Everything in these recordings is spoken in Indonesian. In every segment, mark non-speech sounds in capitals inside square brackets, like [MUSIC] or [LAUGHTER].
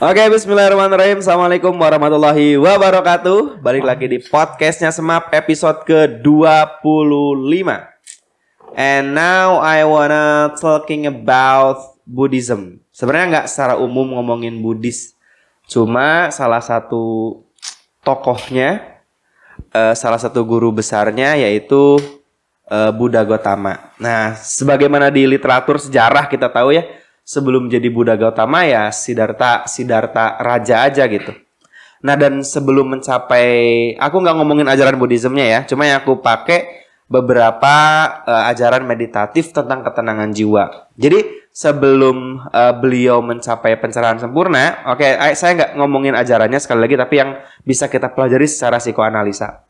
Oke, bismillahirrahmanirrahim. Assalamualaikum warahmatullahi wabarakatuh. Balik lagi di podcastnya Semap episode ke-25. And now I wanna talking about Buddhism. Sebenarnya nggak secara umum ngomongin Buddhis. Cuma salah satu tokohnya, eh, salah satu guru besarnya yaitu eh, Buddha Gotama. Nah, sebagaimana di literatur sejarah kita tahu ya, sebelum jadi Buddha Gautama ya Siddhartha Siddhartha raja aja gitu. Nah dan sebelum mencapai aku nggak ngomongin ajaran Buddhismnya ya, cuma yang aku pakai beberapa uh, ajaran meditatif tentang ketenangan jiwa. Jadi sebelum uh, beliau mencapai pencerahan sempurna, oke okay, saya nggak ngomongin ajarannya sekali lagi, tapi yang bisa kita pelajari secara psikoanalisa.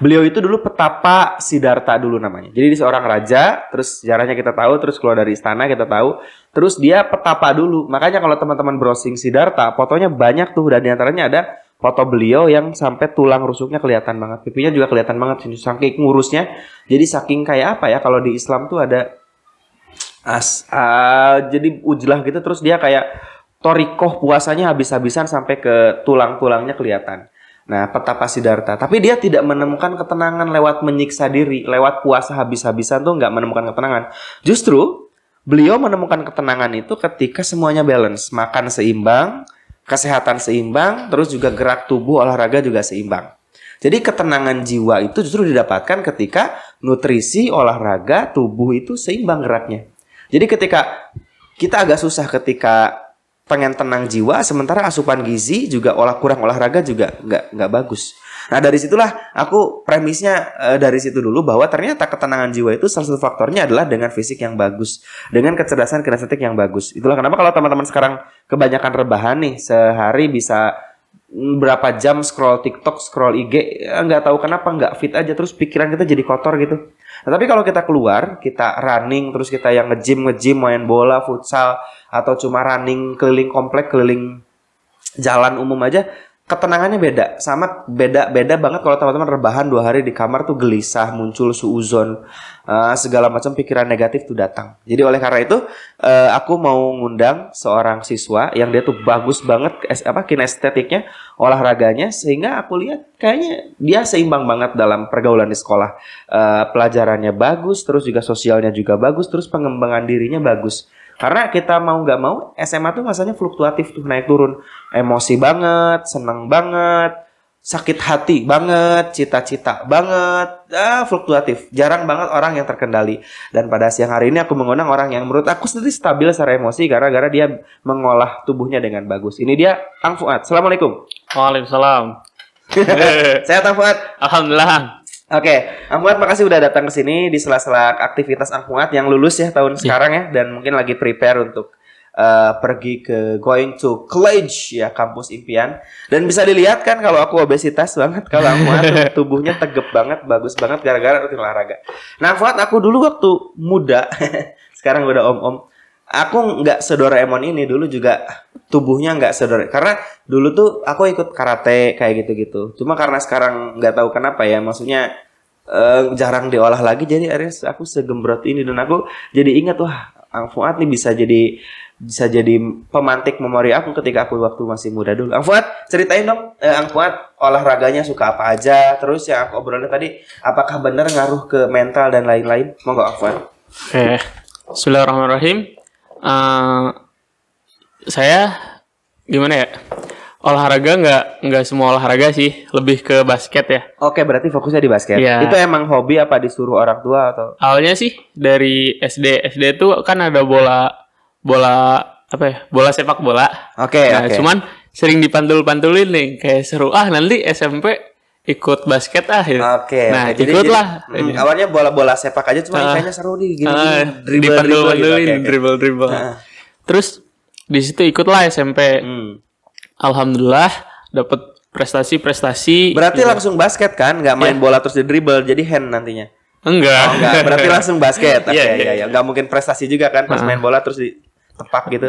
Beliau itu dulu petapa Siddhartha dulu namanya. Jadi dia seorang raja, terus sejarahnya kita tahu, terus keluar dari istana kita tahu, terus dia petapa dulu. Makanya kalau teman-teman browsing Siddhartha, fotonya banyak tuh dan di antaranya ada foto beliau yang sampai tulang rusuknya kelihatan banget, pipinya juga kelihatan banget saking ngurusnya. Jadi saking kayak apa ya kalau di Islam tuh ada as uh, jadi ujlah gitu terus dia kayak torikoh puasanya habis-habisan sampai ke tulang-tulangnya kelihatan. Nah, petapa Siddhartha. Tapi dia tidak menemukan ketenangan lewat menyiksa diri, lewat puasa habis-habisan tuh nggak menemukan ketenangan. Justru beliau menemukan ketenangan itu ketika semuanya balance, makan seimbang, kesehatan seimbang, terus juga gerak tubuh, olahraga juga seimbang. Jadi ketenangan jiwa itu justru didapatkan ketika nutrisi, olahraga, tubuh itu seimbang geraknya. Jadi ketika kita agak susah ketika pengen tenang jiwa sementara asupan gizi juga olah kurang olahraga juga nggak nggak bagus. Nah dari situlah aku premisnya e, dari situ dulu bahwa ternyata ketenangan jiwa itu salah satu faktornya adalah dengan fisik yang bagus, dengan kecerdasan kinestetik yang bagus. Itulah kenapa kalau teman-teman sekarang kebanyakan rebahan nih sehari bisa berapa jam scroll TikTok, scroll IG, ya nggak tahu kenapa nggak fit aja. Terus pikiran kita jadi kotor gitu. Nah, tapi kalau kita keluar, kita running terus kita yang nge-gym, nge-gym main bola, futsal atau cuma running keliling komplek, keliling jalan umum aja, ketenangannya beda. Sama beda beda banget kalau teman-teman rebahan dua hari di kamar tuh gelisah muncul suuzon uh, segala macam pikiran negatif tuh datang. Jadi oleh karena itu uh, aku mau ngundang seorang siswa yang dia tuh bagus banget apa kinestetiknya olahraganya sehingga aku lihat kayaknya dia seimbang banget dalam pergaulan di sekolah uh, pelajarannya bagus terus juga sosialnya juga bagus terus pengembangan dirinya bagus karena kita mau nggak mau SMA tuh masanya fluktuatif tuh naik turun. Emosi banget, seneng banget, sakit hati banget, cita-cita banget, ah, fluktuatif. Jarang banget orang yang terkendali. Dan pada siang hari ini aku mengundang orang yang menurut aku sendiri stabil secara emosi gara-gara dia mengolah tubuhnya dengan bagus. Ini dia Ang Fuad. Assalamualaikum. Waalaikumsalam. [LAUGHS] Saya Ang Fuad. Alhamdulillah. Oke, Angkuat makasih udah datang ke sini di sela-sela aktivitas Angkuat yang lulus ya tahun yeah. sekarang ya dan mungkin lagi prepare untuk uh, pergi ke going to college ya kampus impian. Dan bisa dilihat kan kalau aku obesitas banget kalau Angkuat [LAUGHS] tubuhnya tegap banget bagus banget gara-gara rutin olahraga. Nah, Fuad aku dulu waktu muda [LAUGHS] sekarang udah om-om aku nggak sedoraemon ini dulu juga tubuhnya nggak sedora karena dulu tuh aku ikut karate kayak gitu-gitu. Cuma karena sekarang nggak tahu kenapa ya maksudnya uh, jarang diolah lagi jadi akhirnya aku segembrot ini. Dan aku jadi ingat wah Ang Fuad nih bisa jadi bisa jadi pemantik memori aku ketika aku waktu masih muda dulu. Ang Fuad, ceritain dong, eh, Ang Fuad olahraganya suka apa aja, terus yang aku obrolin tadi, apakah benar ngaruh ke mental dan lain-lain? Monggo Ang Fuad. Oke, Bismillahirrahmanirrahim uh, saya gimana ya olahraga nggak nggak semua olahraga sih lebih ke basket ya oke berarti fokusnya di basket ya. itu emang hobi apa disuruh orang tua atau awalnya sih dari SD SD itu kan ada bola bola apa ya bola sepak bola oke nah, okay. cuman sering dipantul-pantulin nih kayak seru ah nanti SMP ikut basket ah ya. Oke. Okay, nah, okay. ikut lah. Hmm, awalnya bola-bola sepak aja cuma uh, kayaknya seru nih gini, uh, dribble dribble, dribble, gitu. okay, dribble dribble. Uh. Terus di situ ikutlah SMP. Hmm. Alhamdulillah dapat prestasi-prestasi. Berarti juga. langsung basket kan? Nggak main yeah. bola terus di dribble jadi hand nantinya. Enggak. Oh, enggak. Berarti [LAUGHS] langsung basket. Oke, okay, yeah, yeah. ya, Enggak mungkin prestasi juga kan pas uh. main bola terus di tepak gitu.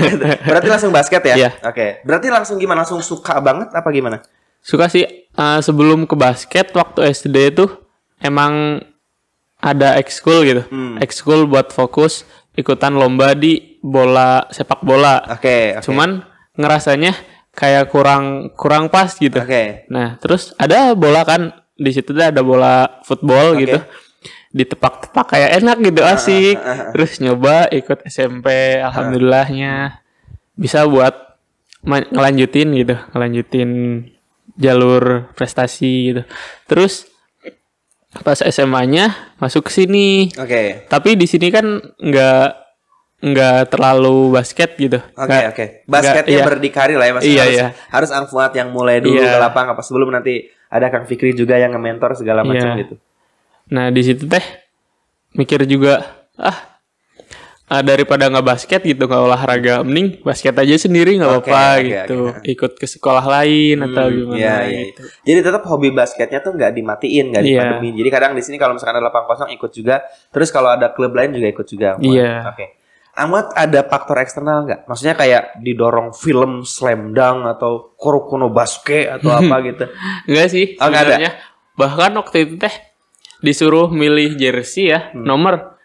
[LAUGHS] Berarti langsung basket ya? Yeah. Oke. Okay. Berarti langsung gimana? Langsung suka banget apa gimana? Suka sih uh, sebelum ke basket waktu SD itu emang ada ekskul gitu. Hmm. Ekskul buat fokus ikutan lomba di bola sepak bola. Oke. Okay, okay. Cuman ngerasanya kayak kurang kurang pas gitu. Oke. Nah, terus ada bola kan di situ ada bola football Oke. gitu. Ditepak-tepak kayak enak gitu asik. Terus nyoba ikut SMP, alhamdulillahnya bisa buat ngelanjutin gitu, ngelanjutin jalur prestasi gitu. Terus pas SMA-nya masuk ke sini. Oke. Tapi di sini kan nggak nggak terlalu basket gitu. Oke Nggak- oke. Basketnya nggak- iya. berdikari lah ya Mas. Iya, harus iya. harus Ang Fuad yang mulai dulu Iya. ke lapang apa sebelum nanti ada Kang Fikri juga yang nge-mentor segala macam Iya. gitu. Nah di situ teh mikir juga ah ah, daripada nggak basket gitu nggak olahraga mending basket aja sendiri nggak apa-apa oke, gitu oke. ikut ke sekolah lain atau Hmm, gimana iya, iya. gitu. Jadi tetap hobi basketnya tuh nggak dimatiin, nggak Iya. dipademin. Jadi kadang di sini kalau misalkan ada lapang kosong ikut juga. Terus kalau ada klub lain juga ikut juga. Iya. Oke. Ahmad ada faktor eksternal nggak? Maksudnya kayak didorong film slam dunk atau Kurokono basket atau [LAUGHS] apa gitu? Enggak sih Oh, nggak ada? sebenarnya bahkan waktu itu teh disuruh milih jersey ya Hmm. nomor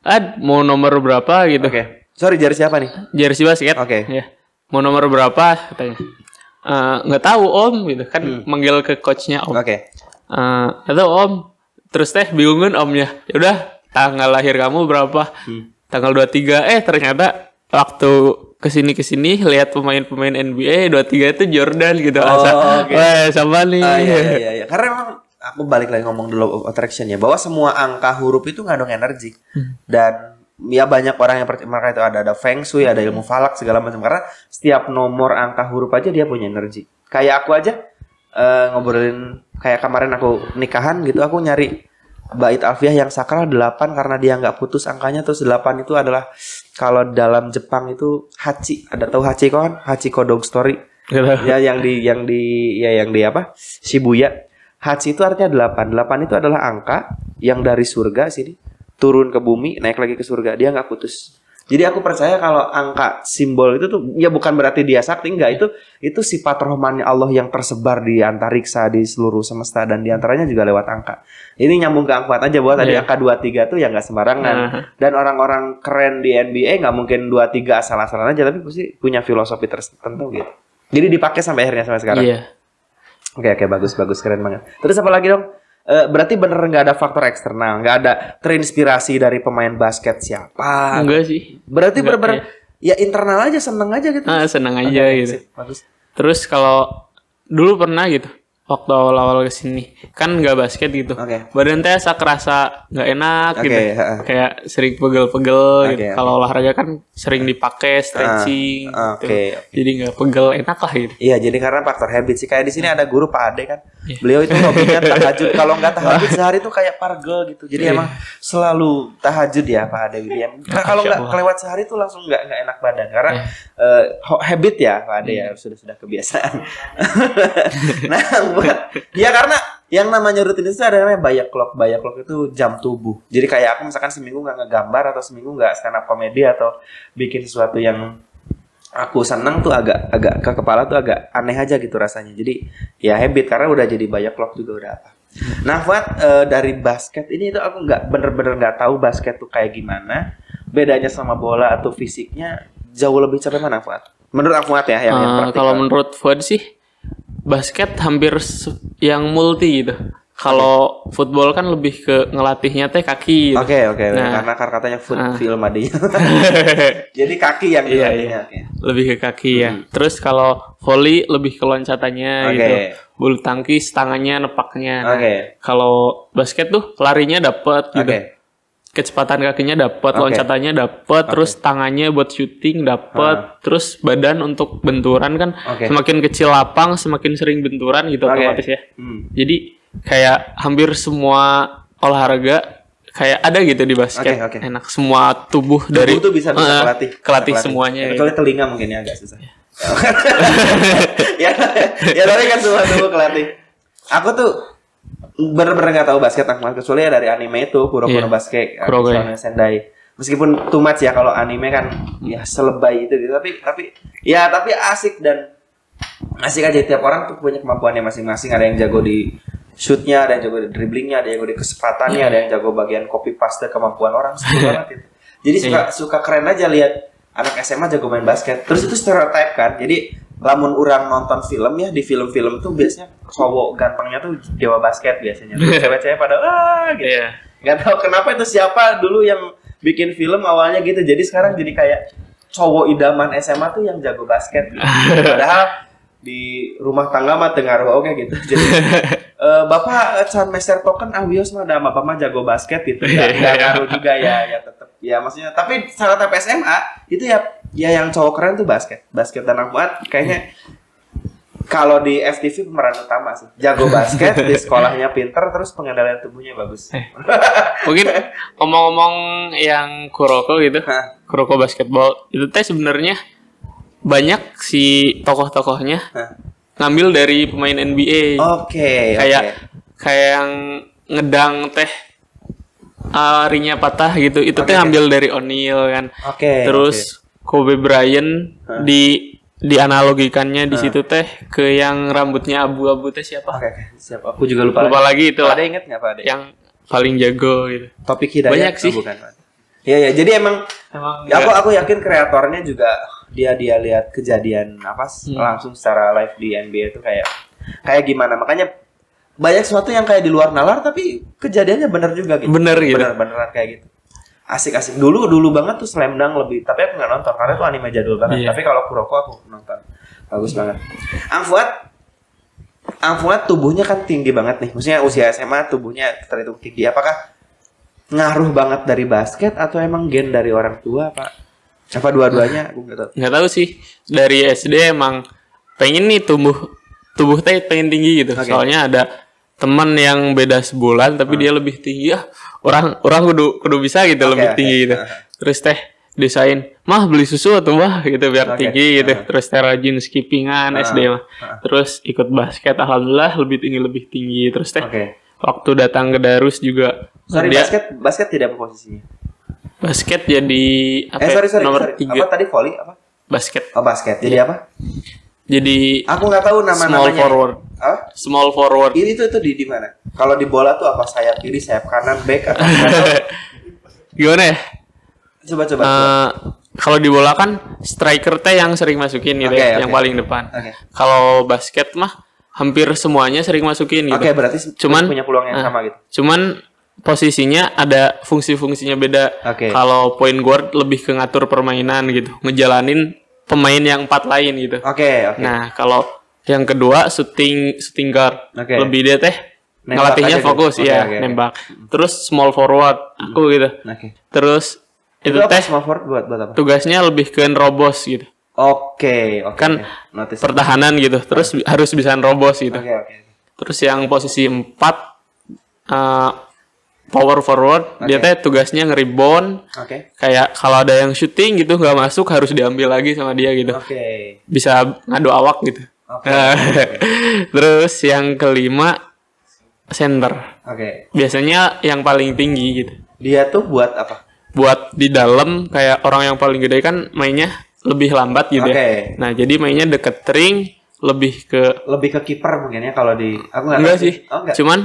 ah mau nomor berapa gitu Oke. Sorry jari siapa nih? jersey basket Oke. ya mau nomor berapa katanya Eh, nggak tahu om gitu kan Hmm. manggil ke coachnya om Oke. Eh, atau om terus teh bingungan omnya ya udah tanggal lahir kamu berapa Hmm. tanggal 23 eh ternyata waktu ke sini ke sini lihat pemain-pemain NBA 23 itu Jordan gitu Oh, asa oke. wah sama nih Ah, iya, iya, iya. Karena memang aku balik lagi ngomong the law of attraction ya. Bahwa semua angka huruf itu ngandung energi. Dan ya banyak orang yang percaya maka itu ada ada feng shui ada ilmu falak segala macam. Karena setiap nomor angka huruf aja dia punya energi. Kayak aku aja eh, ngobrolin kayak kemarin aku nikahan gitu aku nyari bait alfiah yang sakral 8 karena dia nggak putus angkanya. Terus 8 itu adalah kalau dalam Jepang itu hachi. Ada tahu hachi kan? Hachi dog story. Ya yang di yang di ya yang di apa? Shibuya Hachi itu artinya 8 8 itu adalah angka yang dari surga sini turun ke bumi naik lagi ke surga. Dia nggak putus. Jadi aku percaya kalau angka simbol itu tuh ya bukan berarti dia sakti enggak itu itu sifat rohmani Allah yang tersebar di antariksa di seluruh semesta dan di antaranya juga lewat angka. Ini nyambung ke angka aja buat tadi Iya. angka 23 tuh ya nggak sembarangan. Nah. dan orang-orang keren di NBA nggak mungkin 23 asal-asalan aja tapi pasti punya filosofi tertentu gitu. Jadi dipakai sampai akhirnya sampai sekarang. Iya Oke oke bagus bagus keren banget. Terus apa lagi dong? Eh, berarti bener nggak ada faktor eksternal, nggak ada terinspirasi dari pemain basket siapa? enggak sih Berarti bener-bener ya internal aja seneng aja gitu. ah senang Oke, aja gitu sip, bagus. terus kalau dulu pernah gitu waktu awal-awal ke sini kan nggak basket gitu Oke. badan teh asa kerasa nggak enak Oke, gitu heeh. kayak sering pegel-pegel Oke, gitu kalau olahraga kan sering dipakai stretching Ah, gitu. oke. jadi nggak pegel enak lah gitu Iya jadi karena faktor habit sih kayak di sini ada guru Pak Ade kan. Iya. Beliau itu hobinya [LAUGHS] tahajud. Kalau nggak tahajud sehari itu kayak pargel gitu. Jadi Iya. emang selalu tahajud ya Pak Ade gitu ya. Nah, kalau nggak kelewat sehari itu langsung nggak nggak enak badan karena Iya. eh, ho- habit ya Pak Ade Iya. ya sudah sudah kebiasaan. [LAUGHS] nah [LAUGHS] buat ya karena yang namanya rutin itu ada namanya bayak clock. Bayak clock itu jam tubuh. Jadi kayak aku misalkan seminggu nggak ngegambar atau seminggu nggak stand up komedi atau bikin sesuatu yang aku seneng tuh agak agak ke kepala tuh agak aneh aja gitu rasanya. Jadi ya habit karena udah jadi banyak clock juga udah apa. Nah, Fuad eh, dari basket ini itu aku nggak bener-bener nggak tahu basket tuh kayak gimana. Bedanya sama bola atau fisiknya jauh lebih capek mana, Fuad? Menurut aku ya yang, yang praktikal. kalau menurut Fuad sih basket hampir yang multi gitu kalau football kan lebih ke ngelatihnya teh kaki gitu. Oke oke Nah. karena kar- katanya foot Ah. film adanya. [LAUGHS] [LAUGHS] Jadi kaki yang Iya, iya. oke. lebih ke kaki ya. Terus kalau volley lebih ke loncatannya Oke. gitu. Bulu tangkis tangannya nepaknya. Nah, Oke. Kalau basket tuh larinya dapat gitu. Oke. Kecepatan kakinya dapat, Oke. loncatannya dapat, terus tangannya buat shooting dapat, terus badan untuk benturan kan Oke. semakin kecil lapang semakin sering benturan gitu Oke. otomatis ya. Hmm. Jadi kayak hampir semua olahraga kayak ada gitu di basket. Oke, oke. Enak semua tubuh dari Tubuh tuh bisa bisa Eh, kelatih. kelatih Bisa semuanya. Kecuali telinga mungkin ya agak susah. [LAUGHS] ya, ya tapi kan semua tubuh kelatih. Aku tuh bener-bener nggak tahu basket Ahmad kecuali ya dari anime itu Iya. no Basket, Kuroko, Shonen Sendai. Meskipun too much ya kalau anime kan ya selebay itu gitu. Tapi tapi ya tapi asik dan asik aja. Tiap orang tuh punya kemampuannya masing-masing. Ada yang jago di shootnya ada yang jago di dribblingnya ada yang jago di kecepatannya ada yang jago bagian copy paste kemampuan orang. Seru banget itu. Jadi suka suka keren aja lihat anak SMA jago main basket. Terus itu stereotype kan. Jadi lamun orang nonton film ya di film-film tuh biasanya cowok gantengnya tuh dewa basket biasanya. [LAUGHS] Cewek-cewek pada wah gitu. Iya. Gak tahu kenapa itu siapa dulu yang bikin film awalnya gitu. Jadi sekarang jadi kayak cowok idaman SMA tuh yang jago basket. Gitu. [LAUGHS] Padahal di rumah tangga mah dengar oke gitu. Jadi [LAUGHS] eh, Bapak can Master Token awios mah ada Bapak mah jago basket gitu. Gak, gak ngaruh juga ya ya tetap ya maksudnya tapi tapi SMA itu ya ya yang cowok keren tuh basket. Basket dan akuat kayaknya kalau di FTV pemeran utama sih jago basket di [LAUGHS] sekolahnya pinter terus pengendalian tubuhnya bagus Eh. Mungkin [LAUGHS] ngomong-ngomong yang Kuroko gitu. Kuroko basketball itu teh sebenarnya banyak si tokoh-tokohnya ngambil dari pemain NBA. Oke, kayak oke. kayak yang ngedang teh uh, ringnya patah gitu. Itu Oke, teh oke. ambil dari O'Neal kan. Oke. Terus Kobe Bryant Hah. di dianalogikannya di situ teh ke yang rambutnya abu-abu teh siapa? Oke, oke. Siap. Aku juga lupa. Lupa lagi itu lah. Ada inget nggak Pak Ade? Yang paling jago gitu. Topik hidayat Banyak Oh, sih. bukan, Pak. Iya, ya. Jadi emang Emang ya, aku aku yakin kreatornya juga dia dia lihat kejadian apa Hmm. langsung secara live di NBA itu kayak kayak gimana. Makanya banyak sesuatu yang kayak di luar nalar tapi kejadiannya bener juga gitu. Bener gitu. Bener beneran kayak gitu. Asik-asik dulu dulu banget tuh Slam Dunk lebih tapi aku nggak nonton karena itu anime jadul banget. Iya. Tapi kalau Kuroko aku nonton. Bagus banget. Angfuat Angfuat tubuhnya kan tinggi banget nih. Maksudnya usia SMA tubuhnya terhitung tinggi. Apakah ngaruh banget dari basket atau emang gen dari orang tua, Pak? Apa dua-duanya? Aku nggak tahu. tahu sih dari SD emang pengen nih tumbuh tubuh teh pengen tinggi gitu Oke. soalnya ada teman yang beda sebulan tapi dia lebih tinggi ah orang orang kudu kudu bisa gitu Oke, lebih tinggi gitu terus teh desain mah beli susu atau mah gitu biar Oke. tinggi gitu terus teh rajin skippingan Aha. SD mah terus ikut basket alhamdulillah lebih tinggi lebih tinggi terus teh Oke. waktu datang ke Darus juga Sorry, dia basket basket tidak apa posisinya? Basket jadi apa Eh, sorry, sorry. nomor sorry. tiga Apa tadi volley apa? basket Oh, basket. Jadi Iya. apa? jadi Aku nggak tahu nama-namanya. small forward Hah? small forward Ini tuh itu di di mana? Kalau di bola tuh apa sayap kiri, sayap kanan, back atau [LAUGHS] gimana ya Coba coba. coba. Eh, kalau di bola kan striker teh yang sering masukin gitu Oke, ya, oke. yang paling depan. Oke. Kalau basket mah hampir semuanya sering masukin gitu. Oke, berarti Cuman- punya peluang yang Ah. sama gitu. Cuman posisinya ada fungsi-fungsinya beda. Oke. Kalau point guard lebih ke ngatur permainan gitu, ngejalanin pemain yang empat lain gitu. Oke, oke. Nah, kalau yang kedua shooting shooting guard. Oke. Lebih dia teh Nembak ngelatihnya gitu. fokus Oke, ya, oke, oke. nembak. Terus small forward aku gitu. Oke. Terus itu, Itu teh small forward buat buat apa? tugasnya lebih ke nerobos gitu. Oke, oke. Kan oke. Notice. Pertahanan gitu. Terus bi- harus bisa nerobos gitu. Oke, oke. Terus yang posisi 4 eh, power forward, dia Oke. teh tugasnya nge-rebound. Oke. Kayak kalau ada yang shooting gitu nggak masuk harus diambil lagi sama dia gitu. Oke. Bisa ngadu awak gitu. Oke. [LAUGHS] Terus yang kelima center. Oke. Biasanya yang paling tinggi gitu. Dia tuh buat apa? Buat di dalam kayak orang yang paling gede kan mainnya lebih lambat gitu Oke. ya. Nah, jadi mainnya deket ring lebih ke Lebih ke kiper mungkin ya kalau di aku nggak enggak sih. Oh, enggak. Cuman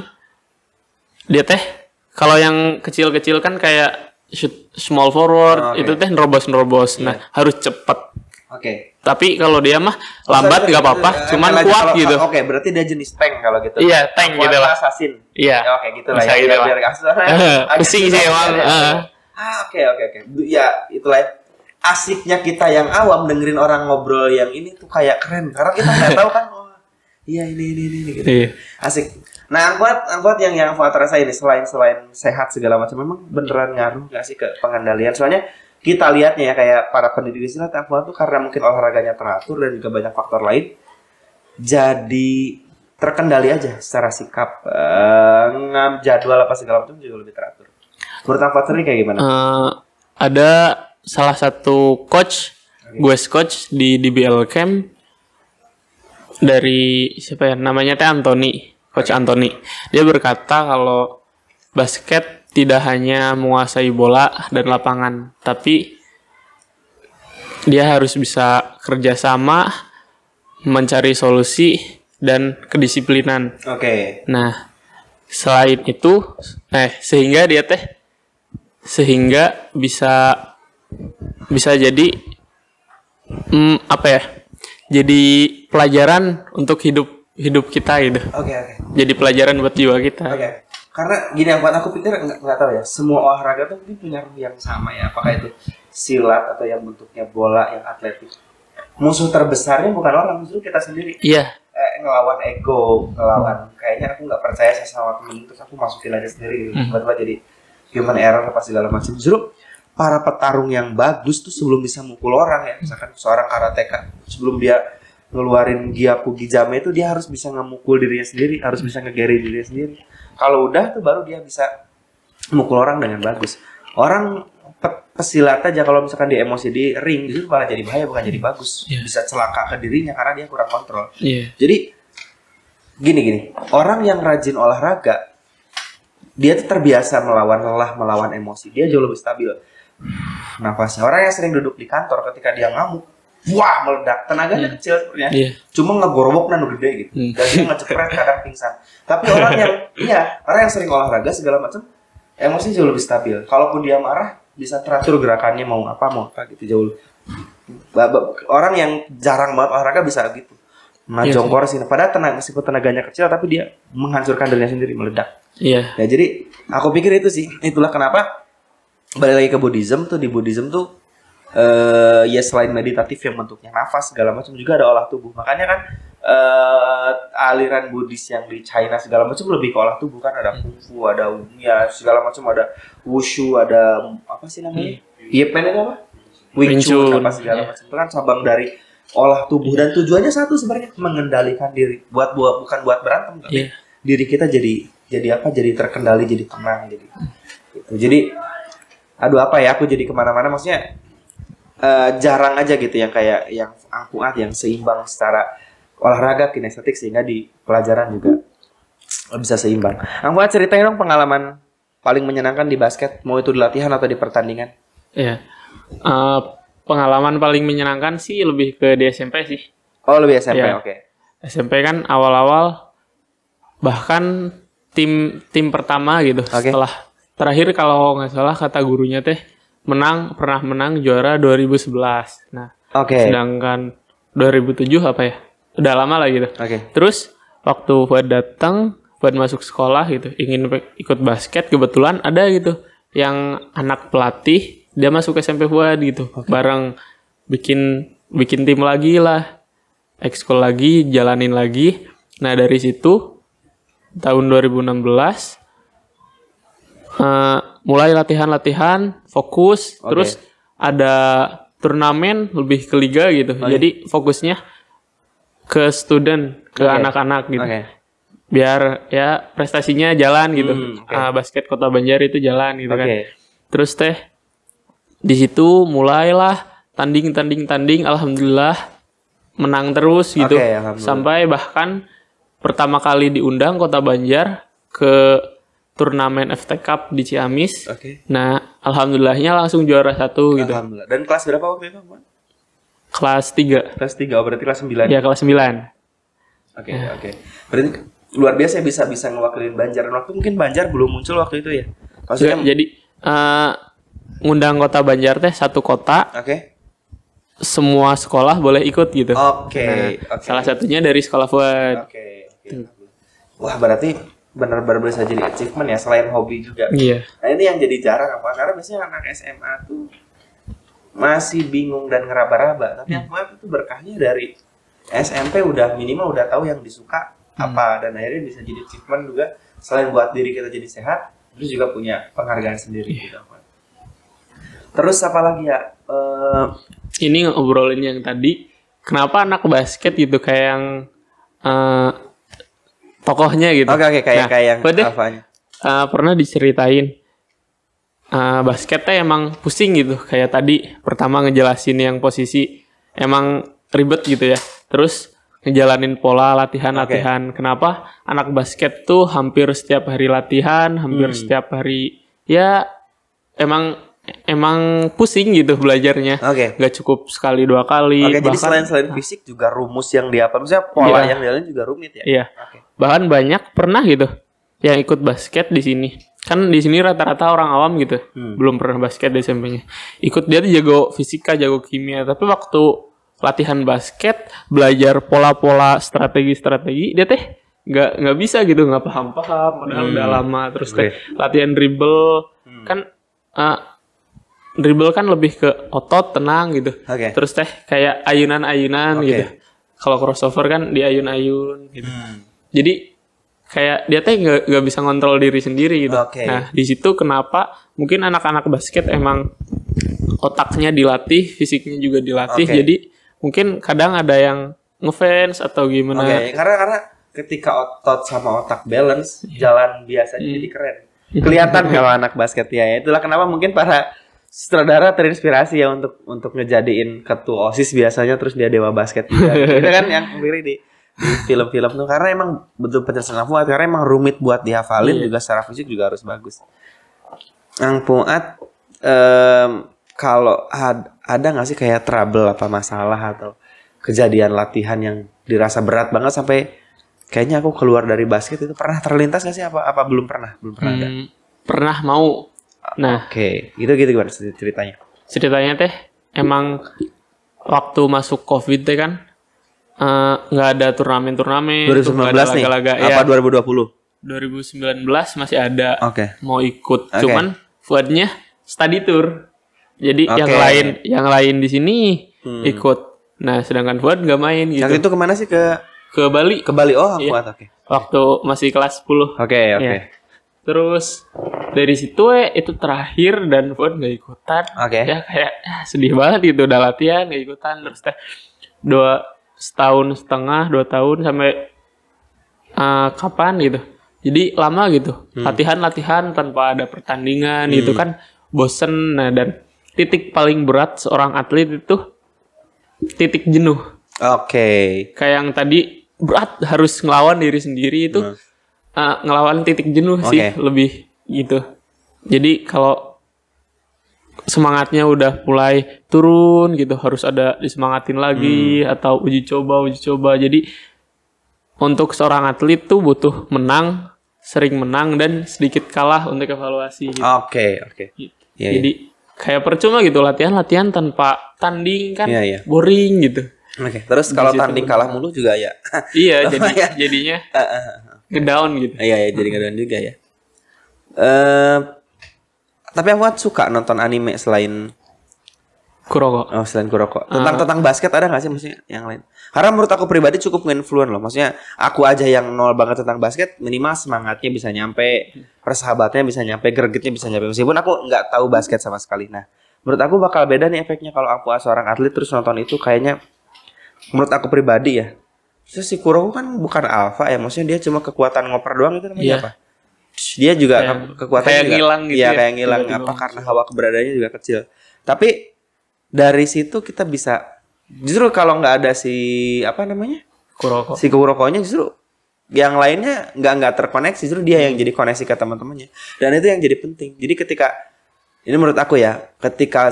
dia teh kalau yang kecil-kecil kan kayak shoot small forward Oh, oke. itu teh nerobos-nerobos. Nah, Iya. harus cepet. Oke. Tapi kalau dia mah Oh, lambat nggak apa-apa, cuman kuat kalau- gitu. Oke, berarti dia jenis tank kalau gitu. Iya, tank Kuat gitu lah. Assassin. Iya. Ya, oke gitu lah Bisa ya. gitu biar, lah. [LAUGHS] Pusing sih ya, emang, ya. Ah, oke oke oke. Ya, itulah ya. Asiknya kita yang awam dengerin orang ngobrol yang ini tuh kayak keren karena kita nggak tahu kan. Wah, [LAUGHS] iya ini ini ini, ini gitu. Iya. Asik. Nah, angkot angkot yang yang Fuad rasa ini selain selain sehat segala macam memang beneran ngaruh nggak sih ke pengendalian? Soalnya kita lihatnya ya kayak para pendidik silat Fuad tuh karena mungkin olahraganya teratur dan juga banyak faktor lain jadi terkendali aja secara sikap ngam jadwal apa segala macam juga lebih teratur. Menurut Fuad sendiri kayak gimana? Eh, ada salah satu coach, gue coach di DBL Camp dari siapa ya? Namanya teh Anthony, coach Anthony. Dia berkata kalau basket tidak hanya menguasai bola dan lapangan, tapi dia harus bisa kerjasama, mencari solusi dan kedisiplinan. Oke. Nah, selain itu, eh sehingga dia teh sehingga bisa bisa jadi Hmm, apa ya? Jadi pelajaran untuk hidup hidup kita gitu. Oke oke. Jadi pelajaran buat jiwa kita. Oke. Karena gini yang buat aku pikir nggak nggak tahu ya. Semua olahraga tuh mungkin punya ruh yang sama ya. Apakah itu silat atau yang bentuknya bola yang atletik. Musuh terbesarnya bukan orang, justru kita sendiri. Iya. Eh, ngelawan ego, ngelawan kayaknya aku nggak percaya saya sama temen terus aku masukin aja sendiri. Hmm. Tiba-tiba jadi human error apa segala macam. Justru para petarung yang bagus tuh sebelum bisa mukul orang ya, misalkan seorang karateka sebelum dia ngeluarin Gyaku Gijame itu dia harus bisa ngemukul dirinya sendiri, harus bisa ngegeri dirinya sendiri. Kalau udah tuh baru dia bisa mukul orang dengan bagus. Orang pe- pesilat aja kalau misalkan dia emosi di ring justru malah jadi bahaya bukan jadi bagus. Iya. Bisa celaka ke dirinya karena dia kurang kontrol. Iya. Jadi gini gini, orang yang rajin olahraga dia tuh terbiasa melawan lelah, melawan emosi. Dia jauh lebih stabil. Nafasnya. Orang yang sering duduk di kantor ketika dia ngamuk, wah meledak. Tenaganya kecil sebenarnya. Iya. Cuma ngegorobok nanu gede gitu. Hmm. Dan dia ngecepret kadang pingsan. Tapi orang yang [LAUGHS] iya, orang yang sering olahraga segala macam emosi jauh lebih stabil. Kalaupun dia marah bisa teratur gerakannya mau apa mau apa gitu jauh. Orang yang jarang banget olahraga bisa gitu. Iya Najongkor sih. Padahal tenaga meskipun tenaganya kecil tapi dia menghancurkan dirinya sendiri meledak. Iya. Ya jadi aku pikir itu sih. Itulah kenapa balik lagi ke Buddhism tuh di Buddhism tuh eh ya selain meditatif yang bentuknya nafas segala macam juga ada olah tubuh. Makanya kan eh aliran Buddhis yang di China segala macam lebih ke olah tubuh kan ada kungfu, ada ya segala macam ada wushu, ada apa sih namanya? Iya itu apa? Wing Chun apa segala iya. macam. Itu kan cabang dari olah tubuh dan tujuannya satu sebenarnya mengendalikan diri. Buat buat bukan buat berantem tapi Iya. diri kita jadi jadi apa jadi terkendali jadi tenang jadi gitu. jadi aduh apa ya aku jadi ke mana-mana maksudnya eh, jarang aja gitu yang kayak yang angkuat yang seimbang secara olahraga kinestetik sehingga di pelajaran juga bisa seimbang. Angkuat ceritain dong pengalaman paling menyenangkan di basket mau itu di latihan atau di pertandingan. Iya. Eh, pengalaman paling menyenangkan sih lebih ke di SMP sih. Oh lebih SMP Iya. oke. SMP kan awal-awal bahkan tim tim pertama gitu Oke. setelah terakhir kalau nggak salah kata gurunya teh menang pernah menang juara 2011. Nah, Oke. sedangkan 2007 apa ya? Udah lama lah gitu. Oke. Terus waktu Fuad datang, Fuad masuk sekolah gitu, ingin ikut basket, kebetulan ada gitu yang anak pelatih dia masuk SMP Fuad gitu, bareng bikin bikin tim lagi lah, ekskul lagi, jalanin lagi. Nah dari situ tahun 2016 eh, mulai latihan-latihan, fokus, Oke. terus ada turnamen lebih ke liga gitu. Jadi fokusnya ke student, ke anak-anak gitu. Oke. Biar ya prestasinya jalan gitu. Hmm, oke. Ah, basket Kota Banjar itu jalan gitu kan. Oke. Terus teh di situ mulailah tanding tanding tanding alhamdulillah menang terus gitu. Alhamdulillah. Sampai bahkan pertama kali diundang Kota Banjar ke turnamen FT Cup di Ciamis. Oke. Nah, alhamdulillahnya langsung juara satu gitu. Alhamdulillah. Dan kelas berapa waktu itu? Kelas 3. Kelas 3, oh berarti kelas 9. Ya, kelas 9. Oke, oke. Berarti luar biasa ya bisa bisa ngewakilin Banjar. Waktu mungkin Banjar belum muncul waktu itu ya. Maksudnya Jadi eh, ngundang Kota Banjar teh satu kota, Oke. semua sekolah boleh ikut gitu. Oke, Nah, oke. Salah satunya dari sekolah Fuad. Oke, oke. Wah, berarti benar-benar bisa jadi achievement ya selain hobi juga. Iya. Nah, ini yang jadi jarang apa? Karena biasanya anak SMA tuh masih bingung dan ngeraba-raba. Tapi yang gue itu berkahnya dari SMP udah minimal udah tahu yang disuka apa dan akhirnya bisa jadi achievement juga selain buat diri kita jadi sehat, terus juga punya penghargaan sendiri gitu. Terus apa lagi ya? Eh, Ini ngobrolin yang tadi, kenapa anak basket gitu kayak yang eh, tokohnya gitu. Oke oke kayak Nah, kayak yang deh, eh, pernah diceritain eh, basketnya emang pusing gitu. Kayak tadi pertama ngejelasin yang posisi emang ribet gitu ya. Terus ngejalanin pola latihan-latihan. Kenapa? Anak basket tuh hampir setiap hari latihan hampir Hmm. setiap hari ya emang emang pusing gitu belajarnya Oke. nggak cukup sekali dua kali Oke, jadi bahkan selain selain fisik juga rumus yang di apa? Maksudnya pola Iya. yang dialamin juga rumit ya? iya Oke. bahkan banyak pernah gitu yang ikut basket di sini kan di sini rata-rata orang awam gitu Hmm. belum pernah basket di SMP-nya ikut dia tuh jago fisika jago kimia tapi waktu latihan basket, belajar pola-pola strategi-strategi, dia teh nggak nggak bisa gitu, nggak paham-paham, padahal udah lama. Terus teh latihan dribble kan eh, dribble kan lebih ke otot tenang gitu. Oke. Terus teh kayak ayunan-ayunan Oke. gitu. Kalau crossover kan di ayun-ayun gitu. Jadi kayak dia teh nggak nggak bisa ngontrol diri sendiri gitu. Oke. Nah di situ kenapa mungkin anak-anak basket emang otaknya dilatih, fisiknya juga dilatih. Oke. Jadi mungkin kadang ada yang ngefans atau Oke, gimana. karena karena ketika otot sama otak balance, jalan biasa jadi keren. Kelihatan [LAUGHS] kalau anak basket ya. Itulah kenapa mungkin para sutradara terinspirasi ya untuk untuk ngejadiin ketua OSIS biasanya terus dia dewa basket juga. [LAUGHS] Itu kan yang kembali di film-film tuh karena emang betul penjelasan Fuad karena emang rumit buat dihafalin juga secara fisik juga harus bagus. Ang Fuad em, kalau ad- ada nggak sih kayak trouble apa masalah atau kejadian latihan yang dirasa berat banget sampai kayaknya aku keluar dari basket itu pernah terlintas nggak sih apa apa belum pernah belum pernah ada. Hmm, pernah mau. Nah Oke, gitu gitu gimana ceritanya? ceritanya teh emang waktu masuk covid teh kan eh, nggak ada turnamen-turnamen, tuh, nggak ada 2019 nih. laga-laga. Apa Ya, 2020? 2019 masih ada Oke. mau ikut, Oke. cuman Fuadnya study tour. Jadi yang Oke. Hmm. lain yang lain di sini ikut. Nah sedangkan Fuad nggak main gitu. Yang itu ke mana sih ke Ke Bali ke Bali? Oh, Iya. kuat oke. waktu masih kelas 10 Oke, oke. Iya. Terus dari situ eh, itu terakhir dan Fuad nggak ikutan. Oke. Ya kayak ah, sedih banget gitu udah latihan nggak ikutan terus teh dua setahun setengah dua tahun sampai eh, kapan gitu. Jadi lama gitu Hmm. latihan latihan tanpa ada pertandingan gitu kan bosen nah dan titik paling berat seorang atlet itu titik jenuh Oke. kayak yang tadi berat harus ngelawan diri sendiri itu uh, ngelawan titik jenuh sih Hmm. Oke. lebih gitu jadi kalau semangatnya udah mulai turun gitu harus ada disemangatin lagi Hmm. atau uji coba uji coba jadi untuk seorang atlet tuh butuh menang sering menang dan sedikit kalah untuk evaluasi gitu. Oke, oke. Gitu. Iya, jadi kayak percuma gitu latihan-latihan tanpa tanding kan Iya, iya. boring gitu Oke. Terus kalau tanding kalah mulu juga ya. Iya, [LAUGHS] jadi jadinya [LAUGHS] ngedown gitu. Iya, ya, jadi ngedown juga ya. Eh tapi aku kan suka nonton anime selain Kuroko. Oh selain Kuroko. Tentang tentang basket ada gak sih maksudnya yang lain? Karena menurut aku pribadi cukup nginfluen loh. Maksudnya aku aja yang nol banget tentang basket Minimal semangatnya bisa nyampe Persahabatnya bisa nyampe Gregetnya bisa nyampe. Meskipun aku nggak tahu basket sama sekali. Nah menurut aku bakal beda nih efeknya Kalau aku seorang atlet terus nonton itu Kayaknya Menurut aku pribadi ya. Terus si Kuroko kan bukan alpha ya Maksudnya dia cuma kekuatan ngoper doang itu namanya Iya. apa Dia juga Kayak- ke- kekuatan kayak juga ngilang gitu Iya ya, kayak ngilang tiba-tiba apa Karena hawa keberadaannya juga kecil. Tapi dari situ kita bisa justru kalau nggak ada si apa namanya? Kuroko. si Kurokonya justru yang lainnya nggak nggak terkoneksi. Justru dia yang jadi koneksi ke teman-temannya. Dan itu yang jadi penting. Jadi ketika ini menurut aku ya ketika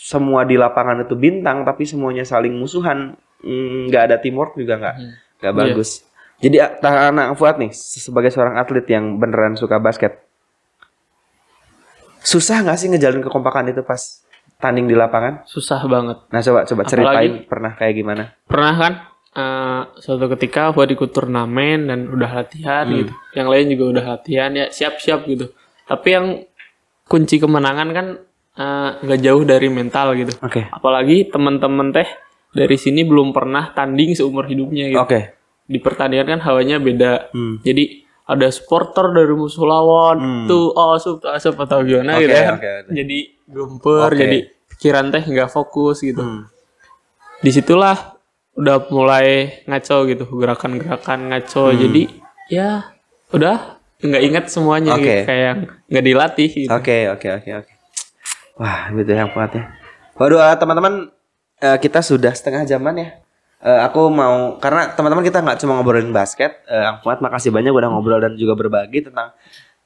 semua di lapangan itu bintang tapi semuanya saling musuhan mm, nggak ada teamwork juga nggak nggak Iya. bagus jadi anak Fuad nih se- sebagai seorang atlet yang beneran suka basket susah nggak sih ngejalin kekompakan itu pas tanding di lapangan Susah banget. Nah coba coba Apalagi- ceritain pernah kayak gimana? Pernah kan eh, suatu ketika buat ikut turnamen dan udah latihan Hmm. gitu. Yang lain juga udah latihan ya siap-siap gitu. Tapi yang kunci kemenangan kan nggak jauh dari mental gitu. Oke. Apalagi teman-teman teh dari sini belum pernah tanding seumur hidupnya gitu. Oke. Di pertandingan kan hawanya beda. Hmm. Jadi ada supporter dari musuh lawan Hmm. tuh oh asup tuh asup atau gimana Oke, gitu kan. oke, oke. Jadi gemper, Oke. jadi pikiran teh nggak fokus gitu. Hmm. Di situlah udah mulai ngaco gitu gerakan-gerakan ngaco. Jadi ya udah nggak ingat semuanya Hmm. Oke. gitu kayak nggak dilatih gitu. Oke oke oke oke. Wah itu yang kuat ya. Waduh eh, teman-teman eh, kita sudah setengah jaman ya. Eh, aku mau karena teman-teman kita nggak cuma ngobrolin basket. Eh, Ang Fuad makasih banyak udah ngobrol dan juga berbagi tentang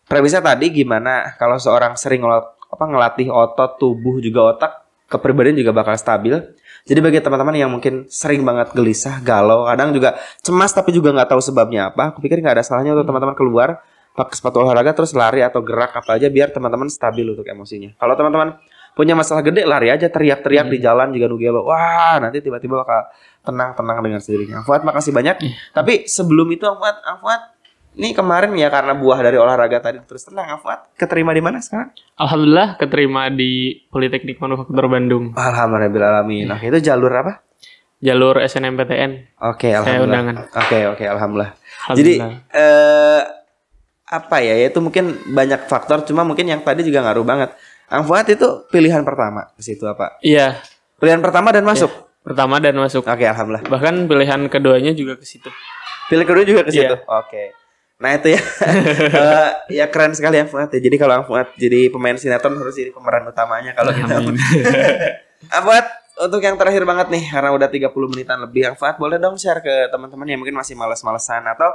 premisnya tadi gimana kalau seorang sering ngelot- apa ngelatih otot tubuh juga otak kepribadian juga bakal stabil. Jadi bagi teman-teman yang mungkin sering banget gelisah, galau, kadang juga cemas tapi juga nggak tahu sebabnya apa, aku pikir nggak ada salahnya untuk teman-teman keluar pakai sepatu olahraga terus lari atau gerak apa aja biar teman-teman stabil untuk emosinya. Kalau teman-teman punya masalah gede lari aja teriak-teriak di jalan juga nugelo. Wah, nanti tiba-tiba bakal tenang-tenang dengan sendirinya. Fuad makasih banyak. Tapi sebelum itu Fuad, Fuad ini kemarin ya karena buah dari olahraga tadi terus tenang Fuad keterima di mana sekarang? Alhamdulillah keterima di Politeknik Manufaktur Bandung. Alhamdulillah alamin. Nah, itu jalur apa? Jalur SNMPTN. Oke, Saya alhamdulillah. Oke, oke, alhamdulillah. Jadi Alhamdulillah. eh apa ya? Itu mungkin banyak faktor cuma mungkin yang tadi juga ngaruh banget. Ang Fuad itu pilihan pertama ke situ apa? Iya, Pilihan pertama dan masuk. pertama dan masuk. Oke, alhamdulillah. Bahkan pilihan keduanya juga ke situ. Pilih kedua juga ke Iya. situ. Oke. Nah itu ya, [LAUGHS] Eh, ya keren sekali Ang Fuad ya. Jadi kalau Ang Fuad jadi pemain sinetron harus jadi pemeran utamanya kalau. Amin. [LAUGHS] Ang Fuad untuk yang terakhir banget nih karena udah 30 menitan lebih Ang Fuad boleh dong share ke teman-teman yang mungkin masih males-malesan atau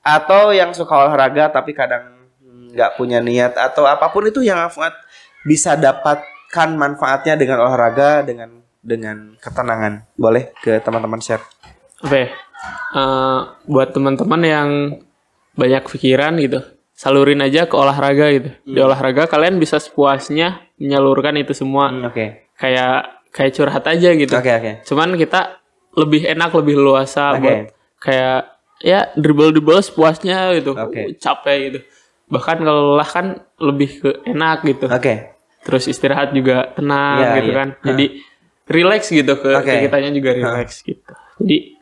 atau yang suka olahraga tapi kadang nggak punya niat atau apa pun itu yang Ang Fuad bisa dapatkan manfaatnya dengan olahraga dengan dengan ketenangan. Boleh ke teman-teman share. Apa ya? Eh, buat teman-teman yang banyak pikiran gitu, salurin aja ke olahraga gitu. Di olahraga kalian bisa sepuasnya menyalurkan itu semua. Oke. Kayak kayak curhat aja gitu. Oke, oke. Cuman kita lebih enak, lebih luasa Oke. buat kayak ya dribble-dribble sepuasnya gitu. Oke. Uh, capek gitu. Bahkan kalau lelah kan lebih ke enak gitu. Oke. Terus istirahat juga tenang Iya, gitu iya. kan. Jadi relax gitu ke, kitanya juga relax gitu. Jadi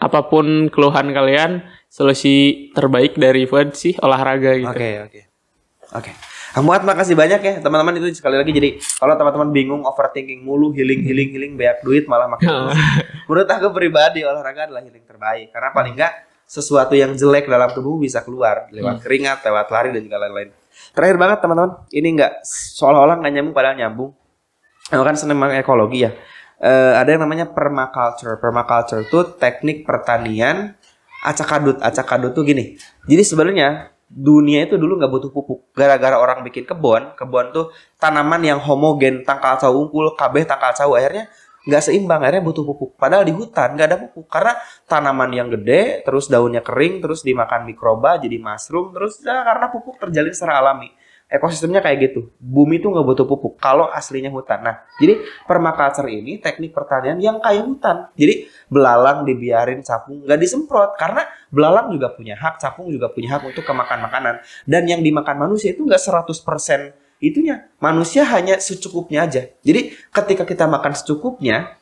apa pun keluhan kalian, solusi terbaik dari Fuad sih olahraga gitu. Oke, oke. Oke. Kang Muat makasih banyak ya teman-teman itu sekali lagi jadi kalau teman-teman bingung overthinking mulu healing healing healing banyak duit malah makin terus. [LAUGHS] Menurut aku pribadi olahraga adalah healing terbaik karena paling enggak sesuatu yang jelek dalam tubuh bisa keluar lewat keringat, lewat lari dan juga lain-lain. Terakhir banget teman-teman, ini enggak seolah-olah nggak nyambung padahal nyambung. Aku kan seneng ekologi ya. Eh, ada yang namanya permaculture. Permaculture itu teknik pertanian acak adut. Acak adut tuh gini. Jadi sebenarnya dunia itu dulu nggak butuh pupuk. Gara-gara orang bikin kebun, kebun tuh tanaman yang homogen, tangkal cau unggul, kabeh tangkal cau akhirnya nggak seimbang akhirnya butuh pupuk. Padahal di hutan nggak ada pupuk karena tanaman yang gede, terus daunnya kering, terus dimakan mikroba jadi mushroom, terus ya, karena pupuk terjalin secara alami ekosistemnya kayak gitu. Bumi tuh nggak butuh pupuk kalau aslinya hutan. Nah, jadi permaculture ini teknik pertanian yang kayak hutan. Jadi belalang dibiarin capung nggak disemprot karena belalang juga punya hak, capung juga punya hak untuk kemakan makanan. Dan yang dimakan manusia itu nggak 100% itunya. Manusia hanya secukupnya aja. Jadi ketika kita makan secukupnya,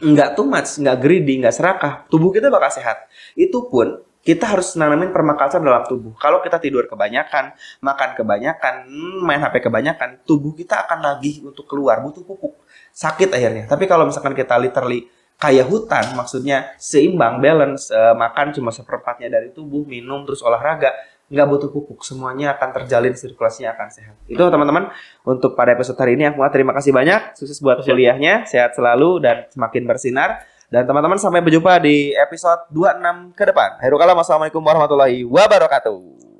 nggak too much, nggak greedy, nggak serakah, tubuh kita bakal sehat. Itu pun kita harus nanamin permaculture dalam tubuh. Kalau kita tidur kebanyakan, makan kebanyakan, main HP kebanyakan, tubuh kita akan lagi untuk keluar, butuh pupuk. Sakit akhirnya. Tapi kalau misalkan kita literally kayak hutan, maksudnya seimbang, balance, eh, makan cuma seperempatnya dari tubuh, minum terus olahraga, nggak butuh pupuk, semuanya akan terjalin, sirkulasinya akan sehat. Itu teman-teman untuk pada episode hari ini, aku mau terima kasih banyak, sukses buat Siap. kuliahnya, sehat selalu dan semakin bersinar. Dan teman-teman sampai berjumpa di episode 26 ke depan. Hairul kalam, Wassalamualaikum warahmatullahi wabarakatuh.